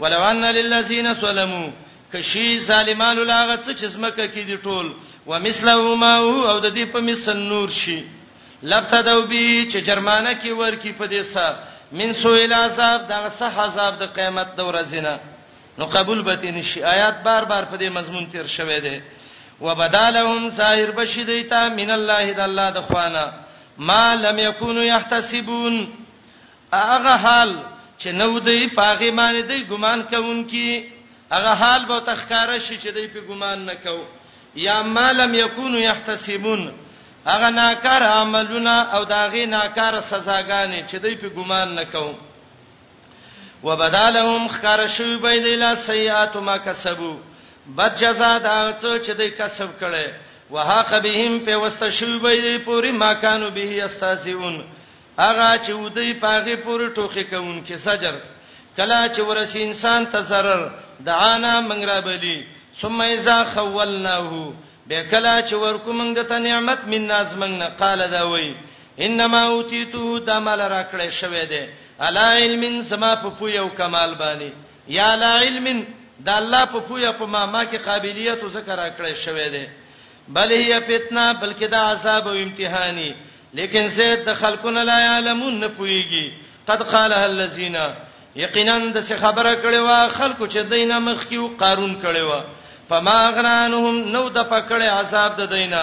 ولو ان للذین ظلموا که شي ظالمانو له هغه څه چې ځمکه کې دي ټول ومثله معه او د دې په مثل نور شي، لابتدوا به چې جرمانه کې ورکړي په دې څه من سوء العذاب دغه سخت عذاب د قیامت د ورځې نه. نو قبول به تین شي آیات بار بار په دې مضمون تیر شوه دی وبدالهم سائر بشدیتا من الله د الله د خوانه ما لم یکونو یحتسبون هغه حال چې نو دی پاغه باندې دی ګمان کوونکی هغه حال به تخکاره شي چې دی په ګمان نه کو یا ما لم یکونو یحتسبون هغه ناکار عملونه او داغه ناکار سزاګانې چې دی په ګمان نه کوم وبدالهم خکار شوی به دی لا سیئات ما کسبو بد جزاء دا څه چې دی کسب کړي وهاق بهم په وسته شوی به دی پوری ما کانو به استاذون هغه چې ودی پاغه پوری ټوخي کوون کې سجر کلا چې ورسی انسان ته zarar دعانا منګرا بلی ثم اذا خولناه به کلا چې ورکو موږ ته نعمت من ناز موږ نه قال دا وای انما اوتیتو دا مال راکړې شوې ده علا علم سما په پوی او کمال باندې یا لا علم دا الله په پوی په ما ما کې قابلیت او ذکر راکړې شوې ده بل هي فتنه بلکې دا عذاب او امتحاني لیکن زید د خلقنا لا علمون نه پويږي قد قالها الذين یقینا د څه خبره کړي وا خلکو چې دینه مخ کیو قارون کړي وا فما غنانهم نو د پکړې عذاب د دینه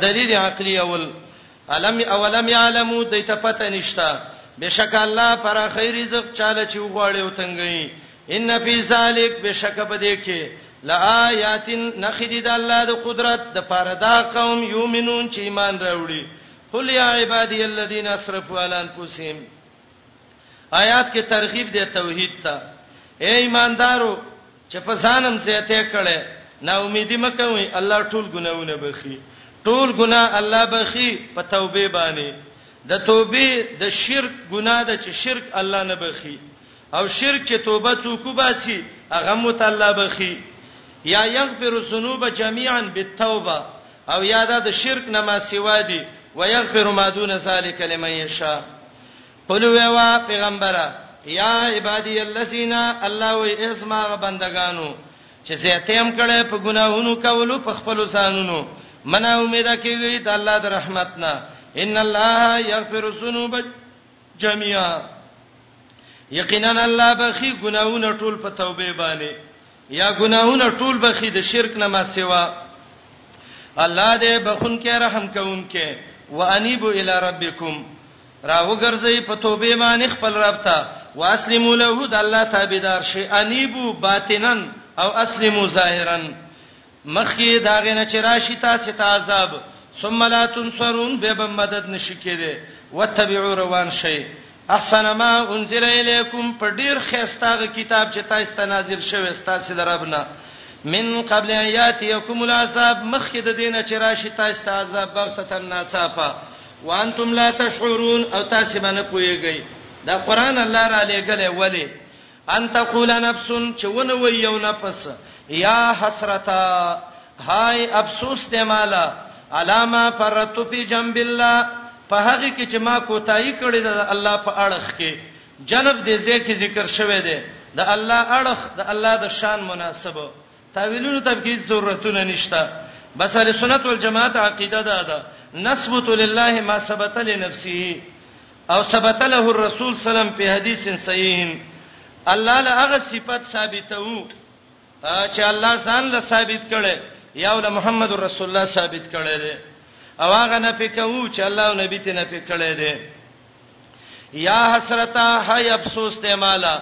دلیل عقلی اول الم اولم یعلمو د ته پته نشتا بشک الله پر خیر رزق چاله چې وغواړي او تنګي ان فی ذلک بشک بده کې لآیات نخدید الله د قدرت د پاره دا قوم یومنون چې ایمان راوړي قل یا عبادی الذین اسرفوا علی انفسهم آیات کې ترغیب دی توحید ته اے ایماندارو چې په ځانم زیاته کړي نا امیدی مکوئ الله ټول ګناونه بخي ټول ګنا الله بخي په توبه باندې د توبه د شرک ګنا د چې شرک الله نه بخي او شرک چې توبه څوک باسي هغه مت الله بخي یا یغفر الذنوب جميعا بالتوبه او یاده د شرک نه ما سیوا دي ويغفر ما دون ذلك لمن يشاء قل ویوا پیغمبره یا عبادی الذین الله و اسما بندگانو چې زیاتیم کړه په ګناهونو کولو په خپل سانونو منا امید کیږي د الله د رحمت نه ان الله یغفر الذنوب جميعا یقینا الله بخي ګناهونه ټول په توبه باندې یا ګناهونه ټول بخي د شرک نه ما سوا الله دې بخون کې رحم کوونکې وانيبو الی ربکم راوګرځي په توبه باندې خپل رب ته واسلمو له د الله تابعدار شي انيبو باطنن او اسلمو ظاهرا مخکې دا غنه چې راشي تاسو ته عذاب ثم لا تنصرون به به مدد نشي کېده وتبعوا روان شي احسن ما انزل الیکم په ډیر خيستاغه کتاب چې تاسو ته نازل شوی تاسو دربنه من قبل ایات یکم العذاب مخکې د دینه چې راشي تاسو ته عذاب بغتتن ناڅاپه وانتم لا تشعرون او تاسو باندې پويږئ دا قران الله را لېګلې ولی ان تقول نفس چې ونه وي یو نفس یا حسرتا هاي افسوس دې مالا علاما فرت فی جنب الله په هغه کې چې ما کوتای کړی د الله په اړخ کې جنب دې ځکه ذکر شوه دی د الله اړخ د الله د شان مناسب تاویلونو ته پکې ضرورتونه نشته بس اهل سنت والجماعت عقیده ده ده نثبت لله ما ثبت لنفسه او ثبت له الرسول سلام په حدیث صحیح الله له هغه صفات ثابتو چې الله ځان له ثابت کړي یا ول محمد رسول الله ثابت کړي دي او هغه نه پکاو چې الله او نبی ته نه پکړي دي یا حسرتا هی افسوس ته مالا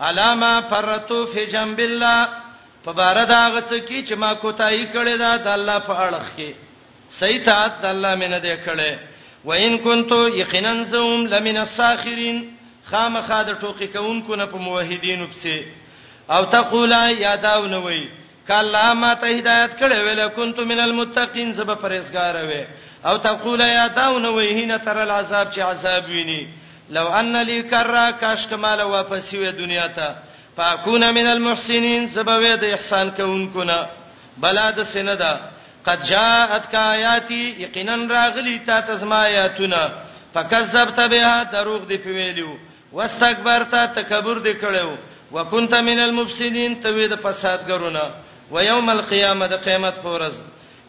علاما فرتو فی جنب الله په بار دا غڅ کی چې ما کوتای کړی دا د الله په اړخ کې صحیح ته د الله مینه دې کړي و ان کنتو یقینا زوم لمن الساخرین خامخا د ټوکی کوونکو نه په موحدینو پسې او تقولا یاداو نه وای که الله ماته هدایت کړی وی لکنت من المتقین زه به پرهیزګار وی او تقول یا داونه وی هینه تر العذاب چې عذاب ویني لو ان لی کرا کاش کمال واپس وی دنیا ته فاکون من المحسنین سبب د احسان کوونکو نه بلا د سینه ده قد جاءت کایاتی یقینا راغلی تا تسما آیاتنا فکذبت بها دروغ دی په ویلو واستكبرت تکبر دې کړی وو وکنت من المفسدين ته وې د فسادګرونه و یوم القیامه د قیامت پورز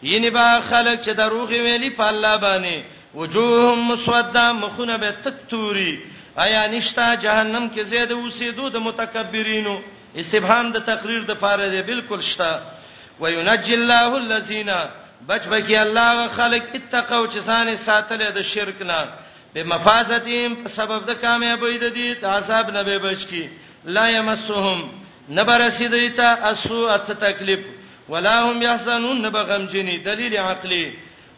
یني با خلک چې دروغ ویلي په الله باندې وجوههم مسوده مخونه به تک توري آیا نشتا جهنم کې زید اوسېدو د متکبرینو استفهام د تقریر د پاره دی بالکل شتا وینجی الله الذین بچ بکی الله خلق اتقوا چې ځان ساتل د شرک نه بمفازتهم په سبب د کامیابی د دې عذاب نه به بچ کی لا یمسهم نبرسی دیتا اسو ات تکلیف ولا هم یحزنون نبغم جنی دلیل عقلی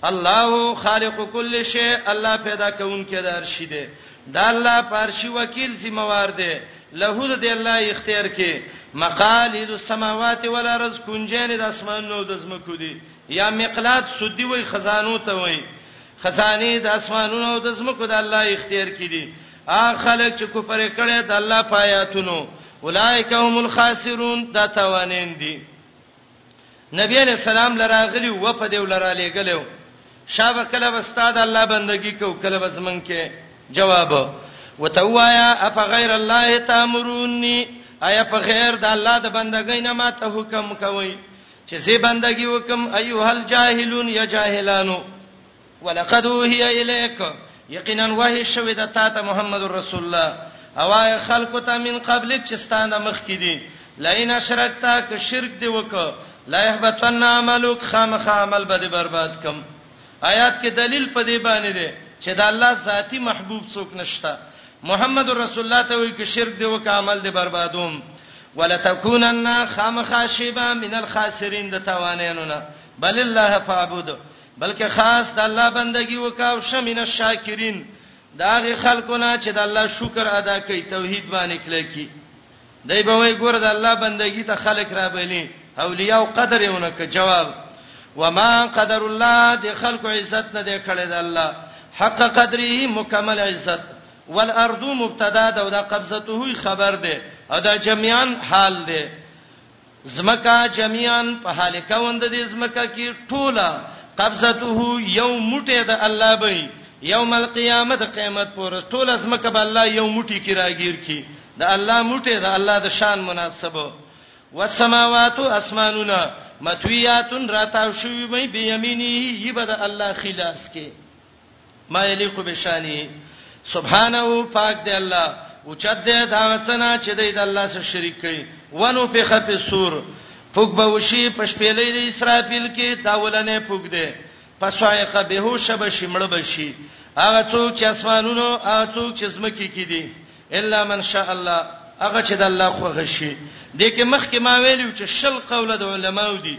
الله خالق کل شی الله پیدا کون کې دار شي دی دا الله پارشي وکیل ذمہوار دی له د الله اختیار کې مقالید السماوات والارض کنجین د اسمانونو د زمکو دی یا مقلات سودی وای خزانو ته وای خزانې د اسمانونو او د زمکو د الله اختیار کې دي هغه خلک چې کفر کړي د الله په آیاتونو اولایک هم الخاسرون دا توانین دي نبی علیہ السلام لراغلی و په دې ولرا لګلو شابه کله استاد الله بندگی کو کله بزمن کې جواب وتوایا اف غیر الله تامرونی ایا په غیر د الله د بندګۍ نه ماته حکم کوي چې زه بندګي وکم ايها الجاهلون يا جاهلانو ولقد وهي اليك یقینا وحی شوی د تا ته محمد رسول الله اوای خلق ته من قبل چې ستانه مخ کې دي لئن اشرکتا ک شرک دی وک لا يحبطن عملک خامخ عمل به برباد کم آیات کې دلیل په دې باندې دی چې د الله ذاتی محبوب څوک نشته محمد رسول الله ته وایي چې شرک دی وک عمل دی بربادوم ولتكونن خامخاشبا من الخاسرین د توانینو نه بل الله فعبد بلکې خاص د الله بندگی وکاو شمن الشاکرین دا غي خلکونه چې د الله شکر ادا کوي توحید باندې کلکی دی به وای ګوره د الله بندگی ته خلق را بلی اولیاء او قدر یې ونکه جواب وما قدر الله د خلق عزت نه دی کړی د الله حق قدره مکمل عزت والارض مبتدا دا د قبضته خبر ده او دا جميعا حال ده ځمکه جميعا په حال کون د دې ځمکه کې ټوله قبضته یو موټه د الله به یوم القیامه د قیامت پر ټوله ځمکه به الله یو موټی کې راګیر کی د الله موټه د الله د شان مناسبه والسماوات اسماننا متویاتن راتاو شوی به بیمینه یبد الله خلاص کې ما یلیق بشانه سبحانه پاک دی الله او چت دی دا څنګه چې دی د الله سره شریک کړي ونو په خفه سور پوک به وشي په شپېلې د اسرافیل کې داولنې پوک دی پسایخه بهوش به شمړ بشي هغه څوک چې اسمانونو هغه څوک چې زمکه کې دي الا من شاء الله هغه چې د الله خو غشي د کې مخکې ما ویلو چې شل قوله د علماو دي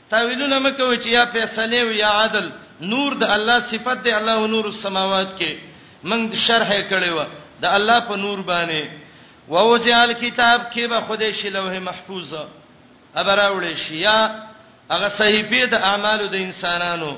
تاویلونه مکوئ چې یا فیصلې او یا عدل، نور د الله صفت دی، الله نور السماوات کې موږ شرح یې کړې وه، د الله په نور باندې. ووضع الکتاب کې به خو دې شي لوح محفوظ ابراوړې شي یا هغه صحیفې د اعمالو د انسانانو.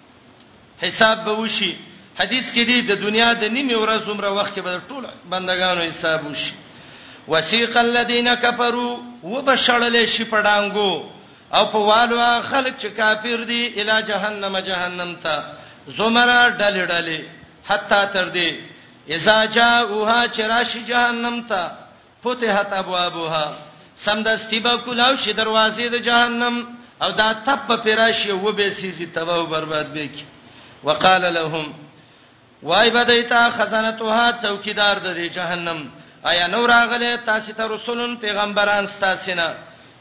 حساب به وشي حدیث کې دی د دنیا د نیمه ورځ عمر وخت کې به ټول بندگانو حساب وشي وسیق الذین کفروا وبشړل شي پډانګو او په والو خلک چې کافر دي الی جهنم جهنم ته زمرا ډلې ډلې حتا تر دې اذا جاءوها چراشی جهنم ته فتحت ابوابها سمدستی به کولاو شي دروازې د جهنم او دا تپ په پراشي و به سيزي تباہ او برباد به کی وقال لهم وای بدایتا خزانتها څوکیدار د جهنم آیا نو راغله تاسو ته رسولون پیغمبران ستاسو نه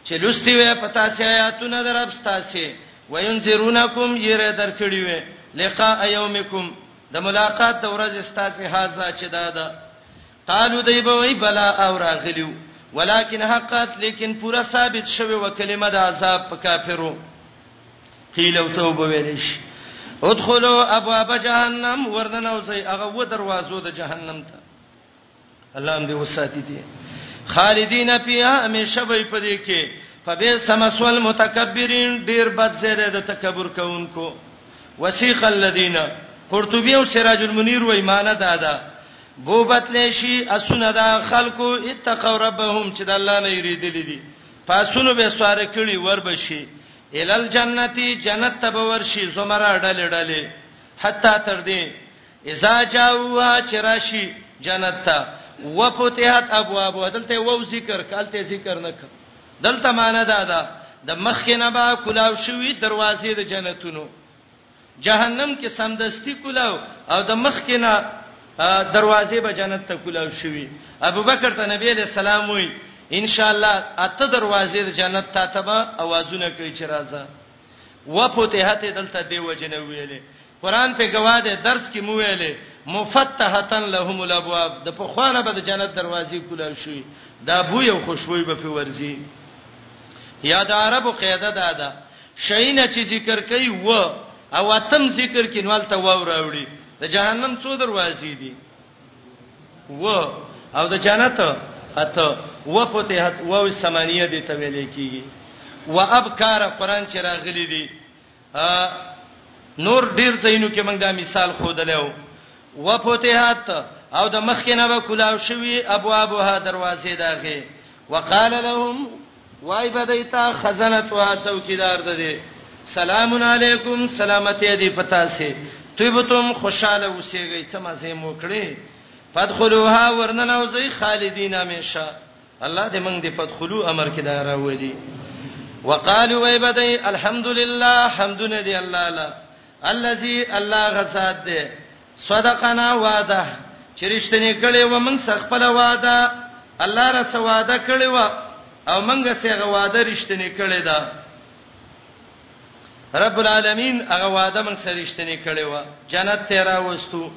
چې لستی وې پتا سي آیاتونه درب ستاسو وینذرونکم یره درکړی وې لقاء یومکم د ملاقات د ورځې ستاسو هاذا چې دا ده قالو دی به وی بلا او راغلیو ولکن حقات لیکن پورا ثابت شوه و کلمه د عذاب په کافرو قیل او توبه ویل شي ادخلوا ابواب جهنم ورننه اوسئ هغه و دروازو د جهنم ته الله هم دې وساتي دي خالدین فیها همیشه به پدې کې فبئس مسول متکبرین ډیر بد زیاده د تکبر کوونکو وسیق الذین قرطبی او سراج المنیر و ایمانه دادا بوبت لشي اسونه دا خلکو اتقوا ربهم چې د الله نه یریدل دي پاسونو به سوار کړي ور بشي الال جنتی جنت ته باور شي زمرا ډلې ډلې حتا تر دې اذا جاءوا چراشی جنت ته وفتحت ابواب دلته وو ذکر کالته ذکر نه کړ دلته معنا دا ده د مخ نه با کلاو شوی دروازې د جنتونو جهنم کې سمدستي کولاو او د مخ کې نه دروازې به جنت ته کولاو شوي ابوبکر ته نبی علیہ السلام وی ان شاء الله اته دروازې د جنت ته تبا اوازونه کوي چې راځه وفتحت دلته دی وجنه ویلې قران په گواده درس کې مو ویلې مفتحتن لهم الابواب د په خوانه به د جنت دروازې کولاو شي دا بو یو خوشبوې به په ورزي یا د عربو قاعده ده دا شيونه چې ذکر کوي و او اتم ذکر کې نو الته واو راوړي د جهنم څو دروازې دي و او د جنت اته و فتحت و السمانیه دي ته ویل کیږي و ابکار قران چې راغلي دي نور ډیر زینو کې موږ دا مثال خو دلو و فتحت او د مخ کې نه به کلاو شوی ابوابها دروازې داغه وقال لهم وای به دی تا خزنه تو چوکیدار ده دی سلام علیکم سلامتی دی پتا سي طيبتم خوشاله اوسېږئ څه مزه مو کړې فدخلوها ورننه او زي خالدین همیشه الله دې موږ دې فدخلو امر کې دا راوړي وقالو وای به دی الحمدلله حمدونه دی الله لا الذي الله غزاد دی صدقنا وعده چې رښتینی کړي و موږ سره خپل وعده الله را سره وعده کړي و او موږ سره وعده رښتینی کړي ده رب العالمین هغه وعده موږ سره رښتینی کړي و جنت ته را وستو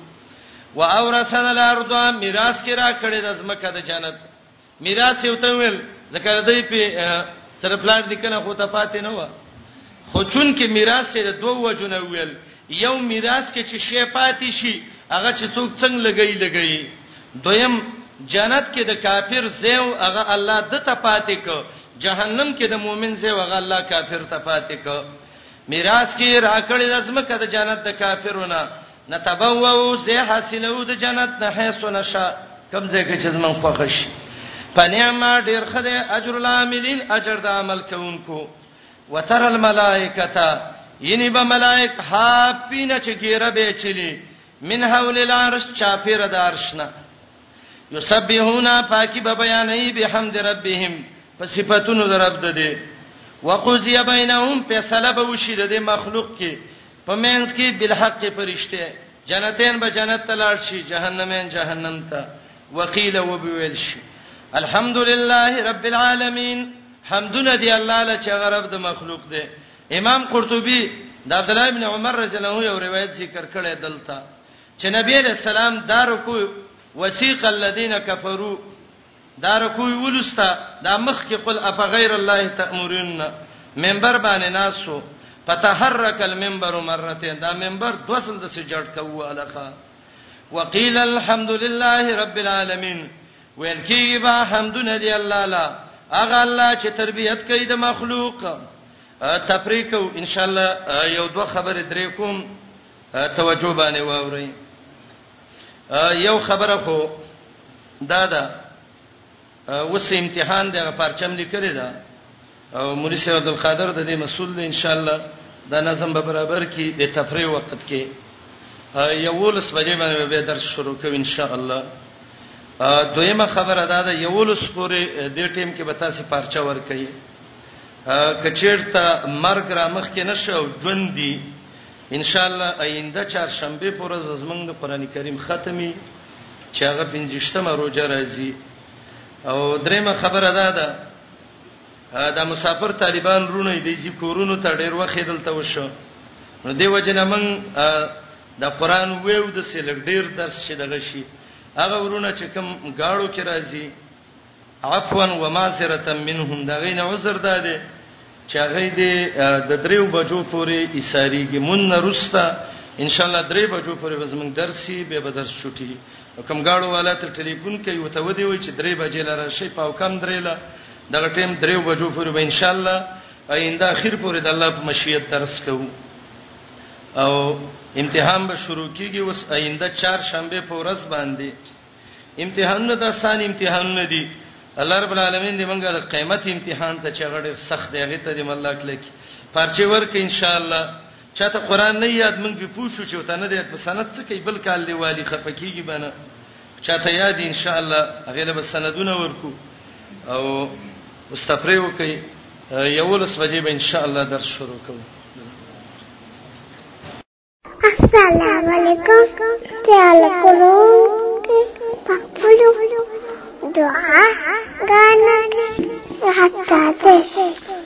و اورثنا الارض میراث کې را کړي د زمکه د جنت میراث یو ته ویل ځکه د دې په سره پلان لیکنه خو ته پاتې نه و خو چون کې میراث سره دوه وجونه ویل یو میراث کې چې شی پاتې شي هغه چې څوک څنګه لګی لګی دویم جنت کې د کافر زیو هغه الله د ته پاتې کو جهنم کې د مؤمن زیو هغه الله کافر ته پاتې کو میراث کې راکړې د زمکه د جنت د کافرونه نتبوو زه حاصلو د جنت نه حيث نشا کم ځای کې چې زمون خوښ شي پنیما ډیر خده اجر العاملین اجر د عمل کوونکو وتر الملائکتا ینی به ملائک ها پینه چې ګیره به چلی من حول العرش چاپیر د عرشنا یسبحونا پاکی به بیانې به حمد ربهم په صفاتونو د رب ده دي وقضی بینهم فیصله به وشي د مخلوق کې په مینس کې بالحق پرشته جنتین به جنت ته لاړ شي جهنمین جهنم ته وقیل وبویل شي الحمدلله رب العالمین حمدنا دی الله له چې غرب د مخلوق دی امام قرطبي د عبد الله ابن عمر رضی الله عنه یو روایت ذکر کړی دلته چې نبی علیہ السلام دارو کو وسیق الذین کفروا دا رکوع ولوسته دا مخکې قل افغیر الله تأمروننا منبر باندې ناست شو فتحرک المنبر مرتين دا منبر دوه ځل د سجړ کوه الخه وقيل الحمد لله رب العالمين ویل کیږي با حمدونه دی الله لا اغه الله چې تربيت کوي د مخلوق تفریقو ان شاء الله یو دوه خبرې درې کوم توجه باندې واورئ یو خبره خو دا ده اوس امتحان دغه پرچم لیکل ده او مولوی سید عبدالقادر د دې مسول دی ان شاء الله دا نظم به برابر کی د تفریح وخت کې یولس بجې باندې به درس شروع کوو ان شاء الله دویمه خبره دا ده یولس پورې د ټیم کې به تاسو پارچا ور کوي کچیرته مرګ را مخ کې نشو ژوند دی ان شاء الله آینده چهارشنبه پر ورځ زمنګ د قران کریم ختمي چې هغه 15مه روزه راځي او درېمه خبره ده ده دا مسافر طالبان رونه دي چې کورونو ته ډېر وخت دلته وشو نو دیو جن من د قران ویو د سیلګ ډېر درس شي دغه شي هغه ورونه چې کوم گاړو کې راځي عفوا ومعذره منهم دا غي نه عذر ده دي چې هغه دې د دریو بجو پورې ایساریږي مون نرستا ان شاء الله درې بجو پورې به زمونږ درسي به به درس چټي کوم گاړو والا ته ټلیفون کوي وته ودی وي چې درې بجې لاره شي په کم درې لا دغه ټیم درې بجو پورې به ان شاء الله آینده اخر پورې د الله په مشیت درس کوو او امتحان به شروع کیږي اوس آینده چهار شنبه په ورځ باندې امتحانونه د آسان امتحانونه دي الله رب العالمین دې مونږه د قیامت امتحان ته چغړې سخت دی هغه ته دې مله کله کی پرچه ورک ان شاء الله چاته قران نه یاد مونږ به پوښو چې وته نه دې په سند څه کوي بل کال دی والی خپکیږي بنه چاته یاد ان شاء الله هغه له سندونه ورکو او واستفری وکي یولس بجې به ان شاء الله درس شروع کوو السلام علیکم تعال کولو پخپلو دعا غانا حتا ته